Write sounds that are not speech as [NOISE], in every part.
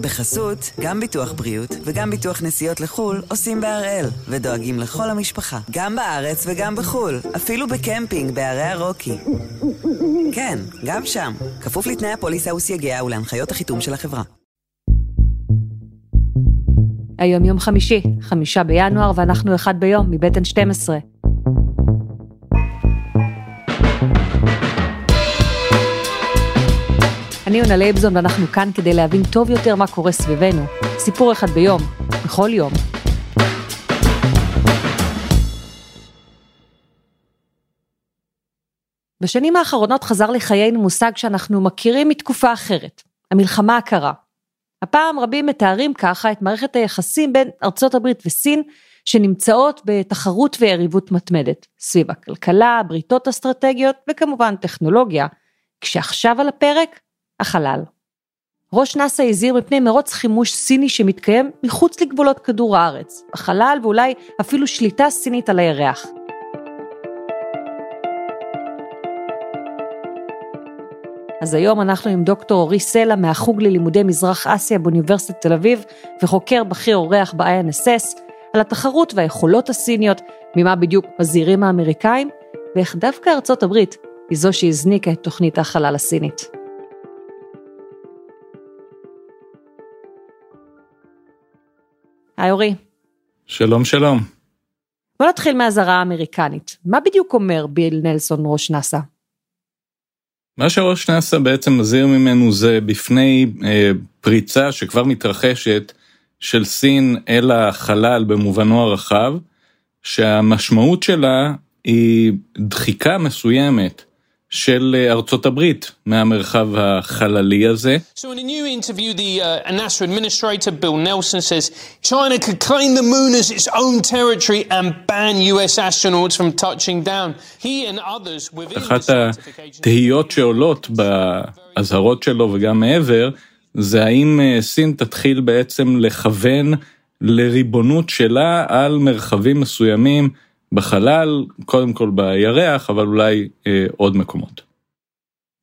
בחסות, גם ביטוח בריאות וגם ביטוח נסיעות לחו"ל עושים בהראל, ודואגים לכל המשפחה, גם בארץ וגם בחו"ל, אפילו בקמפינג בערי הרוקי. כן, גם שם, כפוף לתנאי הפוליסה וסייגיה ולהנחיות החיתום של החברה. היום יום חמישי, חמישה בינואר, ואנחנו אחד ביום, מבית N12. אני יונה לייבזון ואנחנו כאן כדי להבין טוב יותר מה קורה סביבנו. סיפור אחד ביום, בכל יום. בשנים האחרונות חזר לחיינו מושג שאנחנו מכירים מתקופה אחרת, המלחמה הקרה. הפעם רבים מתארים ככה את מערכת היחסים בין ארצות הברית וסין, שנמצאות בתחרות ויריבות מתמדת, סביב הכלכלה, בריתות אסטרטגיות וכמובן טכנולוגיה, כשעכשיו על הפרק החלל. ראש נאס"א הזהיר מפני מרוץ חימוש סיני שמתקיים מחוץ לגבולות כדור הארץ, החלל ואולי אפילו שליטה סינית על הירח. אז היום אנחנו עם דוקטור אורי סלע מהחוג ללימודי מזרח אסיה באוניברסיטת תל אביב וחוקר בכיר אורח ב-INSS על התחרות והיכולות הסיניות, ממה בדיוק מזהירים האמריקאים, ואיך דווקא ארצות הברית היא זו שהזניקה את תוכנית החלל הסינית. היי אורי. שלום שלום. בוא נתחיל מהאזהרה האמריקנית. מה בדיוק אומר ביל נלסון ראש נאס"א? מה שראש נאס"א בעצם מזהיר ממנו זה בפני אה, פריצה שכבר מתרחשת של סין אל החלל במובנו הרחב, שהמשמעות שלה היא דחיקה מסוימת של ארצות הברית מהמרחב החללי הזה. So in a new interview, the uh, NASA administrator Bill Nelson says China could claim the moon as its own territory and ban US astronauts from touching down. He and others within אחת התהיות שעולות באזהרות שלו וגם מעבר, זה האם סין תתחיל בעצם לכוון לריבונות שלה על מרחבים מסוימים בחלל, קודם כל בירח, אבל אולי אה, עוד מקומות.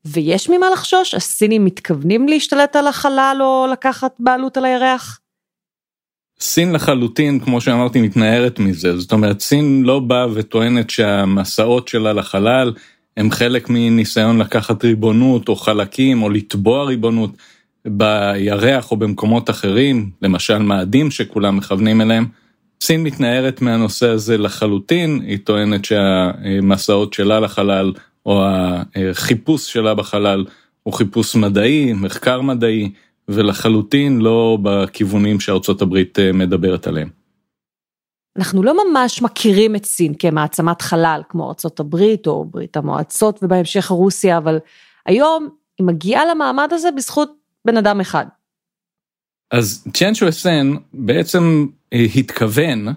ויש ממה לחשוש? הסינים מתכוונים להשתלט על החלל או לקחת בעלות על הירח? סין לחלוטין, כמו שאמרתי, מתנערת מזה. זאת אומרת, סין לא באה וטוענת שהמסעות שלה לחלל הם חלק מניסיון לקחת ריבונות או חלקים או לתבוע ריבונות בירח או במקומות אחרים, למשל מאדים שכולם מכוונים אליהם. סין מתנערת מהנושא הזה לחלוטין, היא טוענת שהמסעות שלה לחלל או החיפוש שלה בחלל הוא חיפוש מדעי, מחקר מדעי, ולחלוטין לא בכיוונים שארצות הברית אה, מדברת עליהם. אנחנו לא ממש מכירים את סין כמעצמת חלל כמו ארצות הברית או ברית המועצות ובהמשך רוסיה, אבל היום היא מגיעה למעמד הזה בזכות בן אדם אחד. אז צ'יאן שואסן בעצם אה, התכוון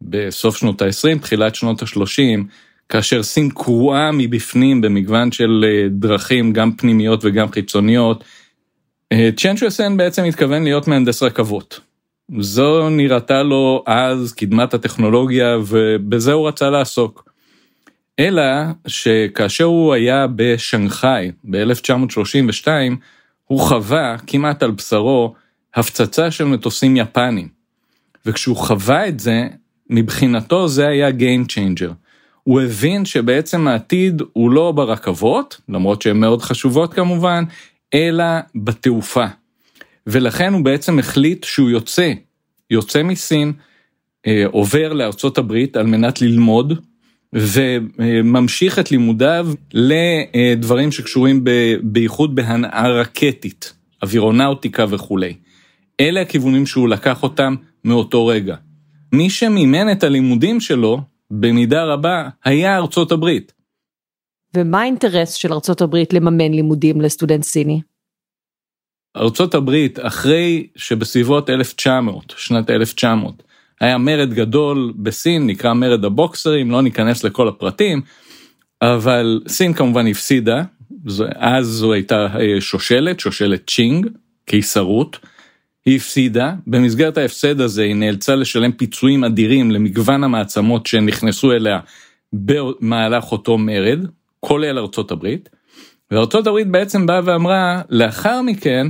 בסוף שנות ה-20, תחילת שנות ה-30, כאשר סין קרועה מבפנים במגוון של אה, דרכים, גם פנימיות וגם חיצוניות, אה, צ'יאן שואסן בעצם התכוון להיות מהנדס רכבות. זו נראתה לו אז קדמת הטכנולוגיה ובזה הוא רצה לעסוק. אלא שכאשר הוא היה בשנגחאי ב-1932, הוא חווה כמעט על בשרו הפצצה של מטוסים יפנים. וכשהוא חווה את זה, מבחינתו זה היה Game Changer. הוא הבין שבעצם העתיד הוא לא ברכבות, למרות שהן מאוד חשובות כמובן, אלא בתעופה. ולכן הוא בעצם החליט שהוא יוצא, יוצא מסין, אה, עובר לארצות הברית על מנת ללמוד, וממשיך את לימודיו לדברים שקשורים בייחוד בהנאה רקטית, אווירונאוטיקה וכולי. אלה הכיוונים שהוא לקח אותם מאותו רגע. מי שמימן את הלימודים שלו, במידה רבה, היה ארצות הברית. ומה האינטרס של ארצות הברית לממן לימודים לסטודנט סיני? ארצות הברית, אחרי שבסביבות 1900, שנת 1900, היה מרד גדול בסין, נקרא מרד הבוקסרים, לא ניכנס לכל הפרטים, אבל סין כמובן הפסידה, אז זו הייתה אה, שושלת, שושלת צ'ינג, קיסרות, היא הפסידה, במסגרת ההפסד הזה היא נאלצה לשלם פיצויים אדירים למגוון המעצמות שנכנסו אליה במהלך אותו מרד, כולל ארצות הברית, וארצות הברית בעצם באה ואמרה, לאחר מכן,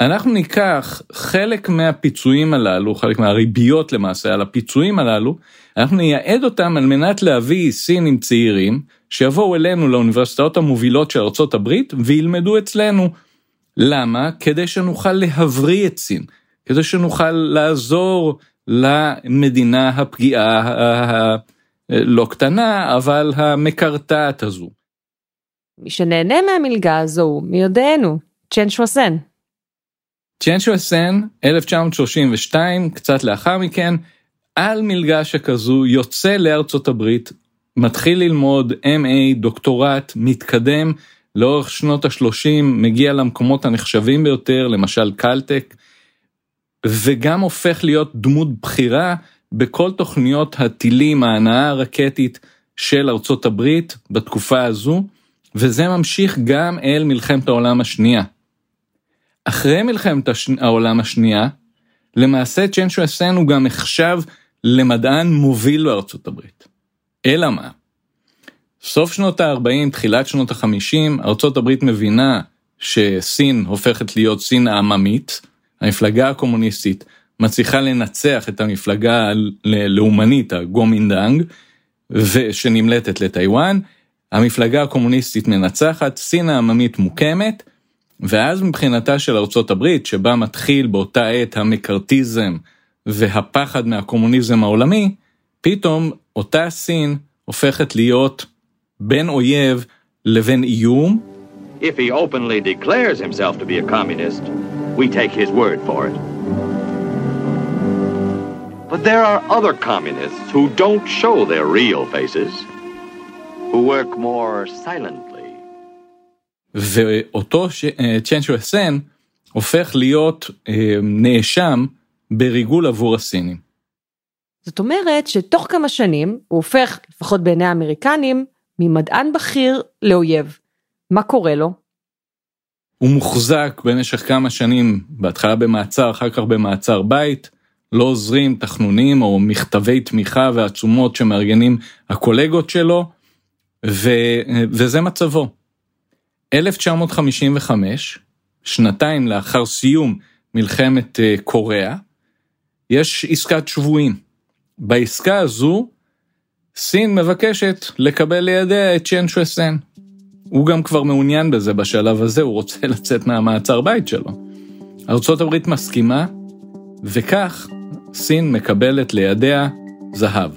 אנחנו ניקח חלק מהפיצויים הללו, חלק מהריביות למעשה על הפיצויים הללו, אנחנו נייעד אותם על מנת להביא סינים צעירים שיבואו אלינו לאוניברסיטאות המובילות של ארה"ב וילמדו אצלנו. למה? כדי שנוכל להבריא את סין, כדי שנוכל לעזור למדינה הפגיעה הלא קטנה, אבל המקרטעת הזו. מי שנהנה מהמלגה הזו מי יודענו, צ'ן שואסן. צ'ן שואסן, 1932, קצת לאחר מכן, על מלגה שכזו יוצא לארצות הברית, מתחיל ללמוד MA, דוקטורט, מתקדם, לאורך שנות ה-30 מגיע למקומות הנחשבים ביותר, למשל קלטק, וגם הופך להיות דמות בכירה בכל תוכניות הטילים, ההנאה הרקטית של ארצות הברית בתקופה הזו, וזה ממשיך גם אל מלחמת העולם השנייה. אחרי מלחמת הש... העולם השנייה, למעשה צ'נשו אסן הוא גם נחשב למדען מוביל בארצות הברית. אלא מה? סוף שנות ה-40, תחילת שנות ה-50, ארצות הברית מבינה שסין הופכת להיות סין העממית, המפלגה הקומוניסטית מצליחה לנצח את המפלגה הלאומנית, הגומינדאנג, שנמלטת לטיוואן, המפלגה הקומוניסטית מנצחת, סין העממית מוקמת, ואז מבחינתה של ארצות הברית, שבה מתחיל באותה עת המקארתיזם והפחד מהקומוניזם העולמי, פתאום אותה סין הופכת להיות בין אויב לבין איום. If he openly declares himself to be a communist, we take his word for it. But there are other communists who don't show their real faces, who work more silently. ואותו צ'ן שואסן הופך להיות נאשם בריגול עבור הסינים. זאת אומרת שתוך כמה שנים הוא הופך, לפחות בעיני האמריקנים, ממדען בכיר לאויב. מה קורה לו? הוא מוחזק במשך כמה שנים, בהתחלה במעצר, אחר כך במעצר בית, לא עוזרים תחנונים או מכתבי תמיכה ועצומות שמארגנים הקולגות שלו, ו... וזה מצבו. 1955, שנתיים לאחר סיום מלחמת אה, קוריאה, יש עסקת שבויים. בעסקה הזו, סין מבקשת לקבל לידיה את צ'ן שואסן. הוא גם כבר מעוניין בזה בשלב הזה, הוא רוצה [LAUGHS] לצאת מהמעצר בית שלו. ארה"ב מסכימה, וכך סין מקבלת לידיה זהב.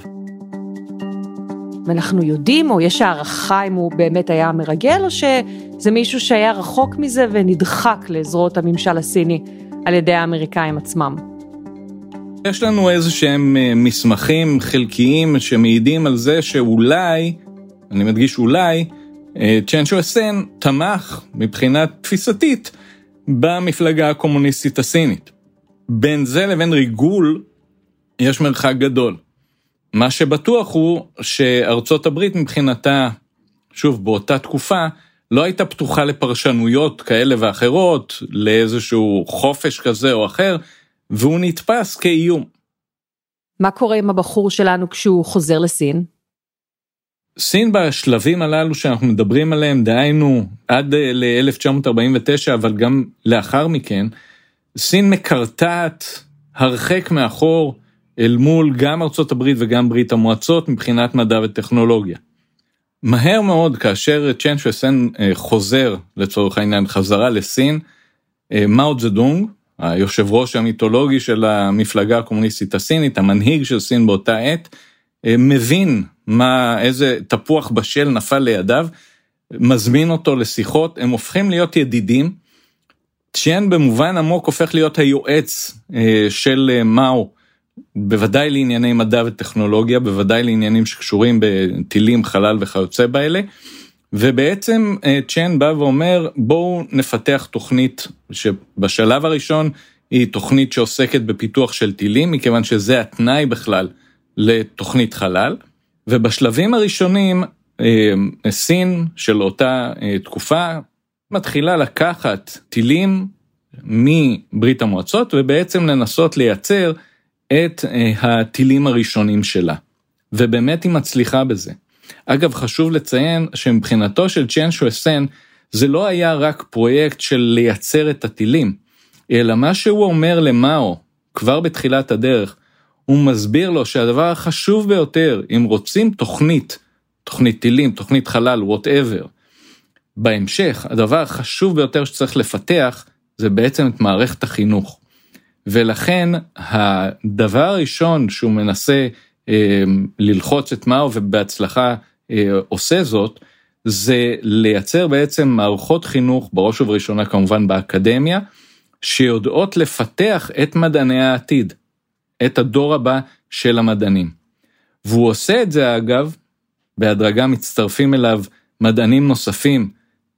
ואנחנו יודעים, או יש הערכה אם הוא באמת היה מרגל, או שזה מישהו שהיה רחוק מזה ונדחק לזרועות הממשל הסיני על ידי האמריקאים עצמם. יש לנו איזה שהם אה, מסמכים חלקיים שמעידים על זה שאולי, אני מדגיש אולי, אה, צ'ן שואסן תמך מבחינה תפיסתית במפלגה הקומוניסטית הסינית. בין זה לבין ריגול יש מרחק גדול. מה שבטוח הוא שארצות הברית מבחינתה, שוב, באותה תקופה, לא הייתה פתוחה לפרשנויות כאלה ואחרות, לאיזשהו חופש כזה או אחר, והוא נתפס כאיום. מה קורה עם הבחור שלנו כשהוא חוזר לסין? סין בשלבים הללו שאנחנו מדברים עליהם, דהיינו עד אה, ל-1949, אבל גם לאחר מכן, סין מקרטעת הרחק מאחור אל מול גם ארצות הברית וגם ברית המועצות מבחינת מדע וטכנולוגיה. מהר מאוד כאשר צ'ן שסן אה, חוזר לצורך העניין חזרה לסין, אה, מאו צדונג, היושב ראש המיתולוגי של המפלגה הקומוניסטית הסינית, המנהיג של סין באותה עת, אה, מבין מה, איזה תפוח בשל נפל לידיו, מזמין אותו לשיחות, הם הופכים להיות ידידים. צ'יין במובן עמוק הופך להיות היועץ של מאו בוודאי לענייני מדע וטכנולוגיה, בוודאי לעניינים שקשורים בטילים, חלל וכיוצא באלה. ובעצם אה, צ'ן בא ואומר בואו נפתח תוכנית שבשלב הראשון היא תוכנית שעוסקת בפיתוח של טילים, מכיוון שזה התנאי בכלל לתוכנית חלל. ובשלבים הראשונים אה, סין של אותה אה, תקופה מתחילה לקחת טילים מברית המועצות ובעצם לנסות לייצר את הטילים הראשונים שלה, ובאמת היא מצליחה בזה. אגב, חשוב לציין שמבחינתו של צ'יאן שואסן, זה לא היה רק פרויקט של לייצר את הטילים, אלא מה שהוא אומר למאו, כבר בתחילת הדרך, הוא מסביר לו שהדבר החשוב ביותר, אם רוצים תוכנית, תוכנית טילים, תוכנית חלל, whatever, בהמשך, הדבר החשוב ביותר שצריך לפתח, זה בעצם את מערכת החינוך. ולכן הדבר הראשון שהוא מנסה ללחוץ את מאו ובהצלחה אה, עושה זאת, זה לייצר בעצם מערכות חינוך, בראש ובראשונה כמובן באקדמיה, שיודעות לפתח את מדעני העתיד, את הדור הבא של המדענים. והוא עושה את זה אגב, בהדרגה מצטרפים אליו מדענים נוספים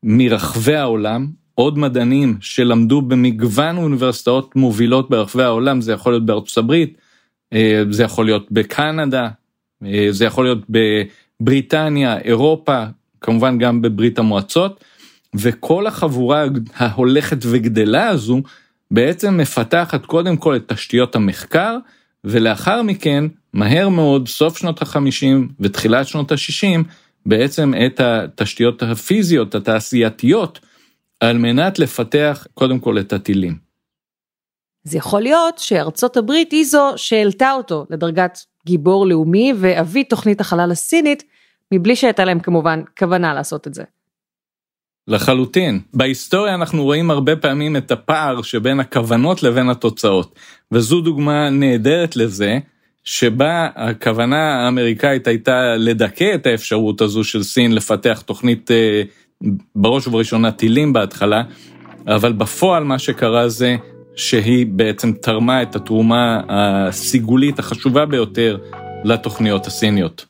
מרחבי העולם, עוד מדענים שלמדו במגוון אוניברסיטאות מובילות ברחבי העולם, זה יכול להיות בארצות הברית, זה יכול להיות בקנדה, אה, זה יכול להיות בבריטניה, אירופה, כמובן גם בברית המועצות, וכל החבורה ההולכת וגדלה הזו בעצם מפתחת קודם כל את תשתיות המחקר, ולאחר מכן, מהר מאוד, סוף שנות החמישים ותחילת שנות השישים, בעצם את התשתיות הפיזיות, התעשייתיות, על מנת לפתח קודם כל את הטילים. אז יכול להיות שארצות הברית היא זו שהעלתה אותו לדרגת גיבור לאומי ואבי תוכנית החלל הסינית, מבלי שהייתה להם כמובן כוונה לעשות את זה. לחלוטין. בהיסטוריה אנחנו רואים הרבה פעמים את הפער שבין הכוונות לבין התוצאות, וזו דוגמה נהדרת לזה, שבה הכוונה האמריקאית הייתה לדכא את האפשרות הזו של סין לפתח תוכנית אה, בראש ובראשונה טילים בהתחלה, אבל בפועל מה שקרה זה שהיא בעצם תרמה את התרומה הסיגולית החשובה ביותר לתוכניות הסיניות.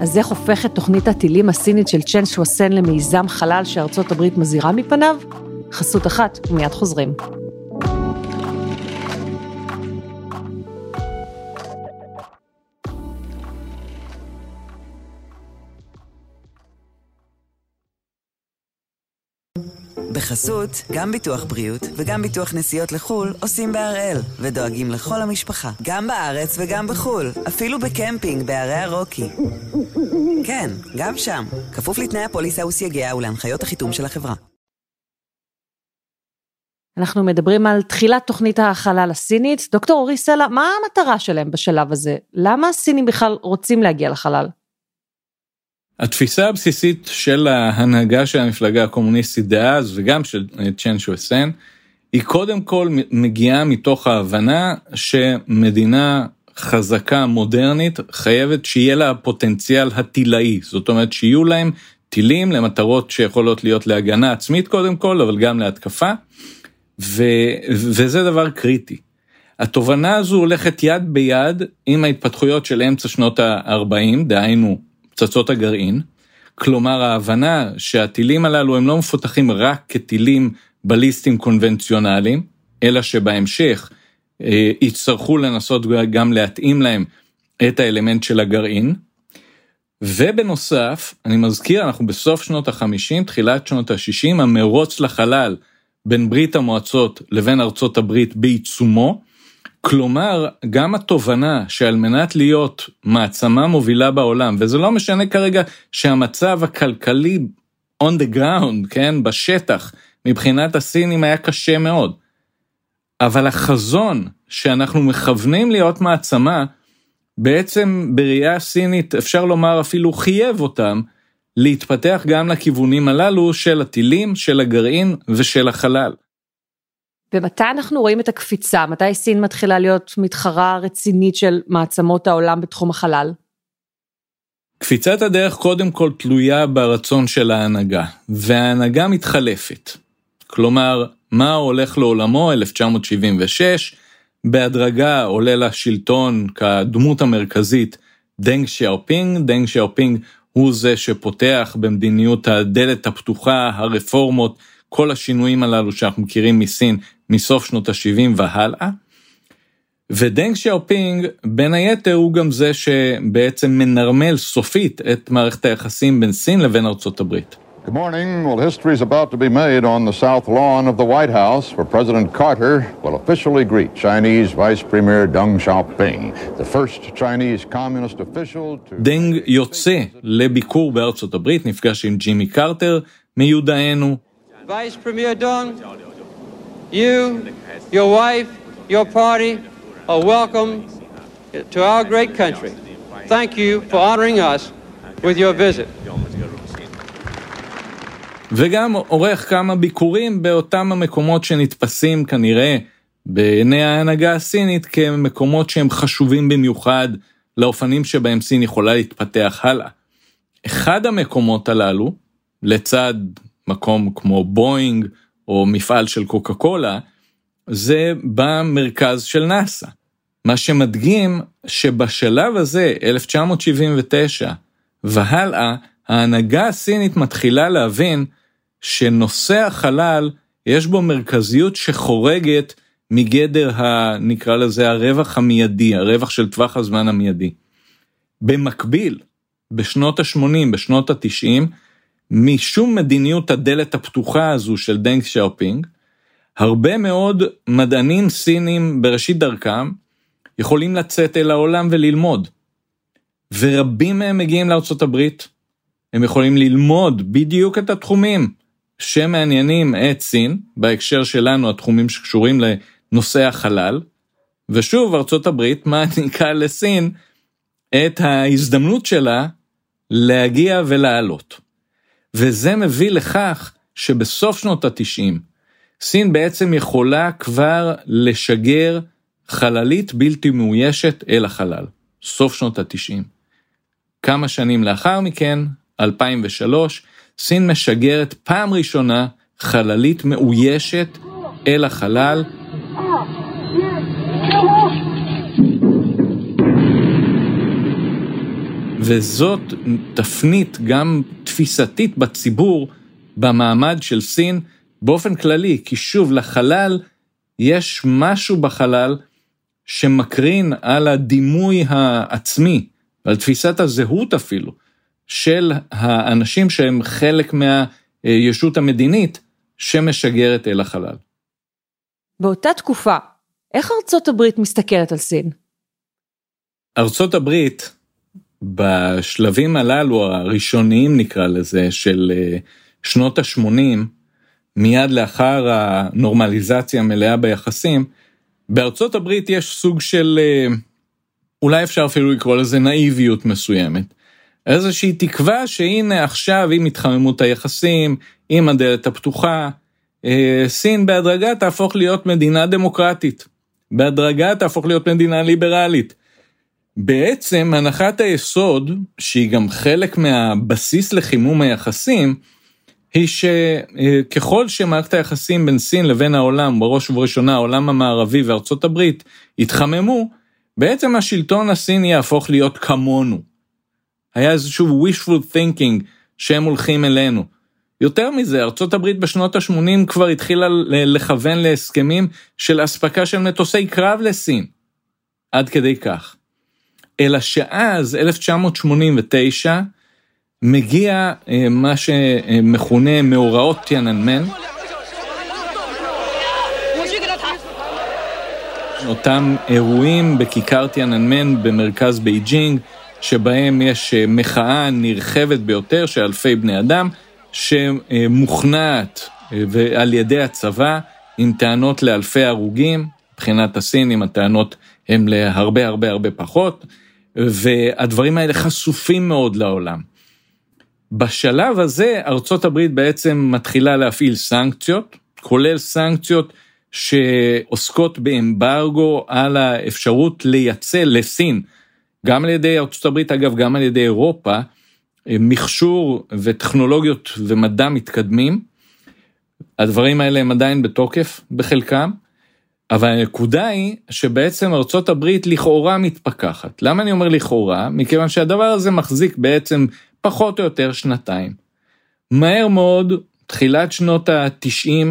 אז איך הופכת תוכנית הטילים הסינית של צ'ן שווסן למיזם חלל שארצות הברית מזהירה מפניו? חסות אחת, ומיד חוזרים. בחסות, גם ביטוח בריאות וגם ביטוח נסיעות לחו"ל עושים בהראל, ודואגים לכל המשפחה, גם בארץ וגם בחו"ל, אפילו בקמפינג בערי הרוקי. כן, גם שם, כפוף לתנאי הפוליסה וסייגיה ולהנחיות החיתום של החברה. אנחנו מדברים על תחילת תוכנית החלל הסינית. דוקטור אורי סלע, מה המטרה שלהם בשלב הזה? למה הסינים בכלל רוצים להגיע לחלל? התפיסה הבסיסית של ההנהגה של המפלגה הקומוניסטית דאז וגם של צ'ן שואסן היא קודם כל מגיעה מתוך ההבנה שמדינה חזקה מודרנית חייבת שיהיה לה פוטנציאל הטילאי זאת אומרת שיהיו להם טילים למטרות שיכולות להיות להגנה עצמית קודם כל אבל גם להתקפה ו, וזה דבר קריטי. התובנה הזו הולכת יד ביד עם ההתפתחויות של אמצע שנות ה-40 דהיינו פצצות הגרעין, כלומר ההבנה שהטילים הללו הם לא מפותחים רק כטילים בליסטיים קונבנציונליים, אלא שבהמשך אה, יצטרכו לנסות גם להתאים להם את האלמנט של הגרעין. ובנוסף, אני מזכיר, אנחנו בסוף שנות ה-50, תחילת שנות ה-60, המרוץ לחלל בין ברית המועצות לבין ארצות הברית בעיצומו, כלומר, גם התובנה שעל מנת להיות מעצמה מובילה בעולם, וזה לא משנה כרגע שהמצב הכלכלי on the ground, כן, בשטח, מבחינת הסינים היה קשה מאוד. אבל החזון שאנחנו מכוונים להיות מעצמה, בעצם בראייה סינית אפשר לומר אפילו חייב אותם להתפתח גם לכיוונים הללו של הטילים, של הגרעין ושל החלל. ומתי אנחנו רואים את הקפיצה? מתי סין מתחילה להיות מתחרה רצינית של מעצמות העולם בתחום החלל? קפיצת הדרך קודם כל תלויה ברצון של ההנהגה, וההנהגה מתחלפת. כלומר, מאו הולך לעולמו 1976, בהדרגה עולה לשלטון כדמות המרכזית דנג שיאופינג, דנג שיאופינג הוא זה שפותח במדיניות הדלת הפתוחה, הרפורמות, כל השינויים הללו שאנחנו מכירים מסין מסוף שנות ה-70 והלאה. ודנג שאופינג בין היתר הוא גם זה שבעצם מנרמל סופית את מערכת היחסים בין סין לבין ארצות הברית. Good morning. Well, history is about to be made on the south lawn of the White House where President Carter will officially greet Chinese Vice Premier Deng Xiaoping, the first Chinese communist official to... דנג יוצא לביקור בארצות הברית, נפגש עם ג'ימי קרטר, מיודענו. Vice Premier Dong, you, your wife, your party are welcome to our great country. Thank you for honoring us with your visit. וגם עורך כמה ביקורים באותם המקומות שנתפסים כנראה בעיני ההנהגה הסינית כמקומות שהם חשובים במיוחד לאופנים שבהם סין יכולה להתפתח הלאה. אחד המקומות הללו, לצד מקום כמו בואינג או מפעל של קוקה קולה, זה במרכז של נאסא. מה שמדגים שבשלב הזה, 1979 והלאה, ההנהגה הסינית מתחילה להבין שנושא החלל, יש בו מרכזיות שחורגת מגדר ה... נקרא לזה הרווח המיידי, הרווח של טווח הזמן המיידי. במקביל, בשנות ה-80, בשנות ה-90, משום מדיניות הדלת הפתוחה הזו של דנג שיאופינג, הרבה מאוד מדענים סינים בראשית דרכם יכולים לצאת אל העולם וללמוד. ורבים מהם מגיעים לארצות הברית, הם יכולים ללמוד בדיוק את התחומים שמעניינים את סין, בהקשר שלנו התחומים שקשורים לנושא החלל, ושוב ארצות הברית מעניקה לסין את ההזדמנות שלה להגיע ולעלות. וזה מביא לכך שבסוף שנות התשעים, סין בעצם יכולה כבר לשגר חללית בלתי מאוישת אל החלל, סוף שנות התשעים. כמה שנים לאחר מכן, 2003, סין משגרת פעם ראשונה חללית מאוישת אל החלל. וזאת תפנית גם תפיסתית בציבור במעמד של סין באופן כללי, כי שוב, לחלל יש משהו בחלל שמקרין על הדימוי העצמי, על תפיסת הזהות אפילו, של האנשים שהם חלק מהישות המדינית שמשגרת אל החלל. באותה תקופה, איך ארצות הברית מסתכלת על סין? ארצות הברית, בשלבים הללו, הראשוניים נקרא לזה, של אה, שנות ה-80, מיד לאחר הנורמליזציה המלאה ביחסים, בארצות הברית יש סוג של, אה, אולי אפשר אפילו לקרוא לזה נאיביות מסוימת. איזושהי תקווה שהנה עכשיו עם התחממות היחסים, עם הדלת הפתוחה, אה, סין בהדרגה תהפוך להיות מדינה דמוקרטית. בהדרגה תהפוך להיות מדינה ליברלית. בעצם הנחת היסוד, שהיא גם חלק מהבסיס לחימום היחסים, היא שככל שמערכת היחסים בין סין לבין העולם, בראש ובראשונה העולם המערבי וארצות הברית, יתחממו, בעצם השלטון הסיני יהפוך להיות כמונו. היה איזשהו wishful thinking שהם הולכים אלינו. יותר מזה, ארצות הברית בשנות ה-80 כבר התחילה לכוון להסכמים של אספקה של מטוסי קרב לסין. עד כדי כך. אלא שאז, 1989, מגיע אה, מה שמכונה מאורעות טיאננמן. אותם אירועים בכיכר טיאננמן במרכז בייג'ינג, שבהם יש אה, מחאה נרחבת ביותר של אלפי בני אדם, שמוכנעת אה, על ידי הצבא עם טענות לאלפי הרוגים, מבחינת הסינים הטענות הן להרבה הרבה הרבה פחות, והדברים האלה חשופים מאוד לעולם. בשלב הזה ארצות הברית בעצם מתחילה להפעיל סנקציות, כולל סנקציות שעוסקות באמברגו על האפשרות לייצא לסין, גם על ידי ארצות הברית אגב, גם על ידי אירופה, מכשור וטכנולוגיות ומדע מתקדמים. הדברים האלה הם עדיין בתוקף בחלקם, אבל הנקודה היא שבעצם ארצות הברית לכאורה מתפכחת. למה אני אומר לכאורה? מכיוון שהדבר הזה מחזיק בעצם פחות או יותר שנתיים. מהר מאוד, תחילת שנות ה-90,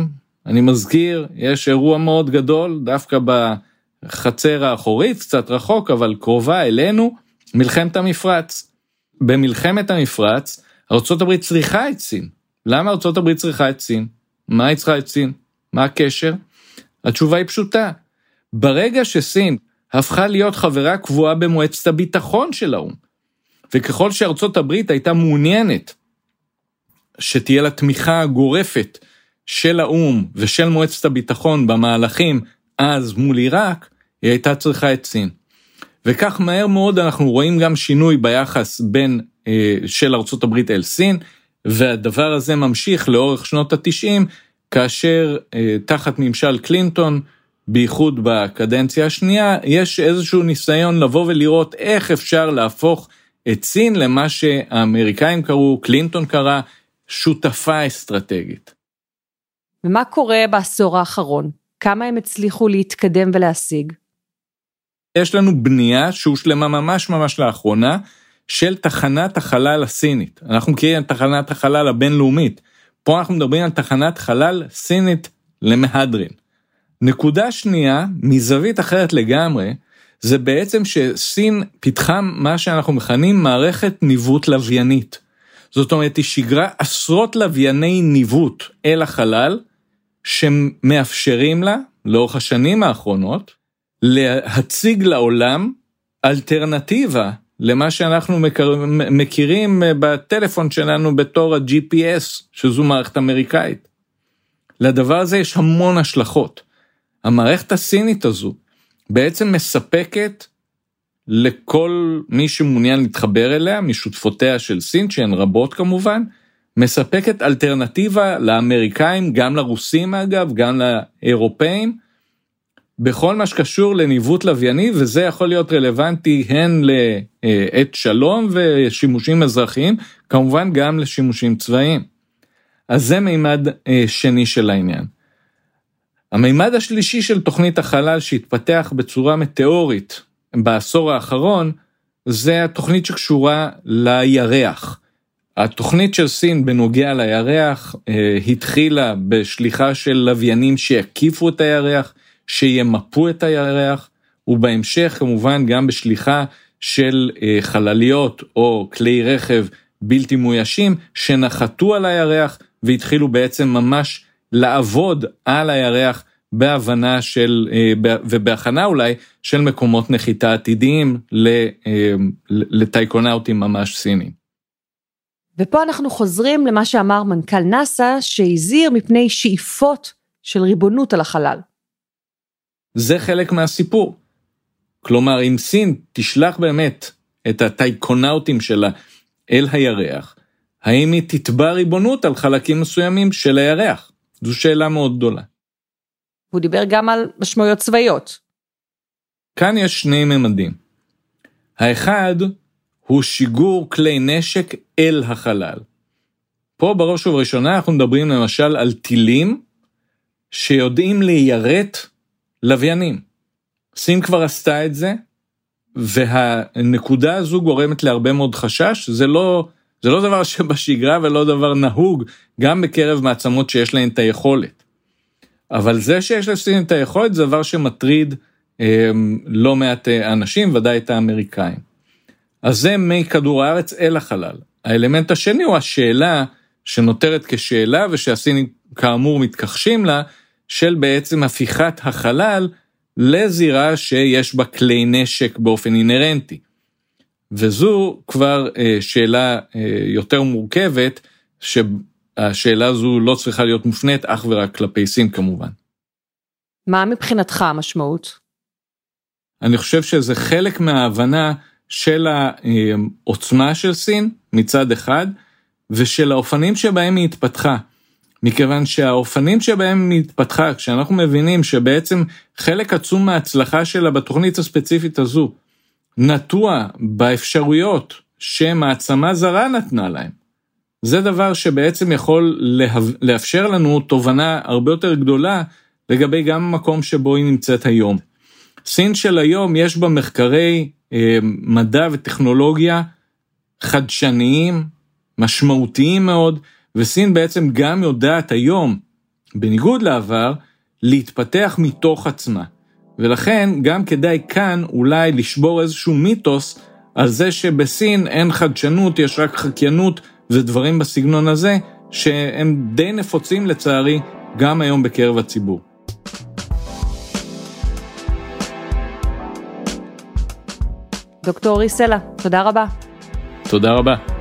אני מזכיר, יש אירוע מאוד גדול, דווקא בחצר האחורית, קצת רחוק, אבל קרובה אלינו, מלחמת המפרץ. במלחמת המפרץ, ארה"ב צריכה את סין, למה ארצות הברית צריכה את סין? מה היא צריכה את סין? מה הקשר? התשובה היא פשוטה. ברגע שסין הפכה להיות חברה קבועה במועצת הביטחון של האו"ם, וככל שארצות הברית הייתה מעוניינת שתהיה לה תמיכה גורפת של האו"ם ושל מועצת הביטחון במהלכים אז מול עיראק, היא הייתה צריכה את סין. וכך מהר מאוד אנחנו רואים גם שינוי ביחס בין אה, של ארצות הברית אל סין, והדבר הזה ממשיך לאורך שנות התשעים, כאשר אה, תחת ממשל קלינטון, בייחוד בקדנציה השנייה, יש איזשהו ניסיון לבוא ולראות איך אפשר להפוך את סין למה שהאמריקאים קראו, קלינטון קרא, שותפה אסטרטגית. ומה קורה בעשור האחרון? כמה הם הצליחו להתקדם ולהשיג? יש לנו בנייה שהושלמה ממש ממש לאחרונה של תחנת החלל הסינית. אנחנו מכירים את תחנת החלל הבינלאומית. פה אנחנו מדברים על תחנת חלל סינית למהדרין. נקודה שנייה, מזווית אחרת לגמרי, זה בעצם שסין פיתחה מה שאנחנו מכנים מערכת ניווט לוויינית. זאת אומרת, היא שיגרה עשרות לווייני ניווט אל החלל, שמאפשרים לה, לאורך השנים האחרונות, להציג לעולם אלטרנטיבה למה שאנחנו מכירים בטלפון שלנו בתור ה-GPS, שזו מערכת אמריקאית. לדבר הזה יש המון השלכות. המערכת הסינית הזו בעצם מספקת לכל מי שמעוניין להתחבר אליה, משותפותיה של סין, שהן רבות כמובן, מספקת אלטרנטיבה לאמריקאים, גם לרוסים אגב, גם לאירופאים, בכל מה שקשור לניווט לווייני, וזה יכול להיות רלוונטי הן לעת שלום ושימושים אזרחיים, כמובן גם לשימושים צבאיים. אז זה מימד אה, שני של העניין. המימד השלישי של תוכנית החלל שהתפתח בצורה מטאורית בעשור האחרון, זה התוכנית שקשורה לירח. התוכנית של סין בנוגע לירח אה, התחילה בשליחה של לוויינים שיקיפו את הירח, שימפו את הירח, ובהמשך כמובן גם בשליחה של אה, חלליות או כלי רכב בלתי מאוישים שנחתו על הירח והתחילו בעצם ממש לעבוד על הירח בהבנה של, אה, ובהכנה אולי, של מקומות נחיתה עתידיים אה, לטייקונאוטים ממש סינים. ופה אנחנו חוזרים למה שאמר מנכ"ל נאסא, שהזהיר מפני שאיפות של ריבונות על החלל. זה חלק מהסיפור. כלומר, אם סין תשלח באמת את הטייקונאוטים שלה אל הירח, האם היא תתבע ריבונות על חלקים מסוימים של הירח? זו שאלה מאוד גדולה. הוא דיבר גם על משמעויות צבאיות. כאן יש שני ממדים. האחד הוא שיגור כלי נשק אל החלל. פה בראש ובראשונה אנחנו מדברים למשל על טילים שיודעים ליירט לוויינים. סין כבר עשתה את זה, והנקודה הזו גורמת להרבה מאוד חשש, זה לא, זה לא דבר [LAUGHS] שבשגרה ולא דבר נהוג, גם בקרב מעצמות שיש להן את היכולת. אבל זה שיש לסין את היכולת זה דבר שמטריד אה, לא מעט אה, אנשים, ודאי את האמריקאים. אז זה מכדור הארץ אל החלל. האלמנט השני הוא השאלה שנותרת כשאלה ושהסינים כאמור מתכחשים לה, של בעצם הפיכת החלל לזירה שיש בה כלי נשק באופן אינהרנטי. וזו כבר אה, שאלה אה, יותר מורכבת, שהשאלה הזו לא צריכה להיות מופנית אך ורק כלפי סין כמובן. מה מבחינתך המשמעות? אני חושב שזה חלק מההבנה של העוצמה של סין מצד אחד, ושל האופנים שבהם היא התפתחה. מכיוון שהאופנים שבהם היא התפתחה, כשאנחנו מבינים שבעצם חלק עצום מההצלחה שלה בתוכנית הספציפית הזו, נטוע באפשרויות שמעצמה זרה נתנה להם. זה דבר שבעצם יכול לאפשר לנו תובנה הרבה יותר גדולה לגבי גם המקום שבו היא נמצאת היום. סין של היום יש בה מחקרי אה, מדע וטכנולוגיה חדשניים, משמעותיים מאוד, וסין בעצם גם יודעת היום, בניגוד לעבר, להתפתח מתוך עצמה. ולכן גם כדאי כאן אולי לשבור איזשהו מיתוס על זה שבסין אין חדשנות, יש רק חקיינות ודברים בסגנון הזה, שהם די נפוצים לצערי גם היום בקרב הציבור. דוקטור אורי סלע, תודה רבה. תודה רבה.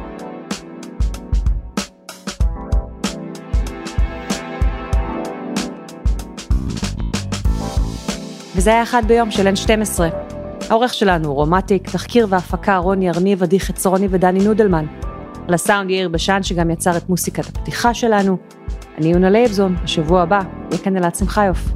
וזה היה אחד ביום של N12. העורך שלנו הוא רום אטיק, תחקיר והפקה רוני ארניב, עדי חצרוני ודני נודלמן. על הסאונד יאיר בשן שגם יצר את מוסיקת הפתיחה שלנו. אני יונה לייבזון, בשבוע הבא יהיה כאן אלעד שמחיוף.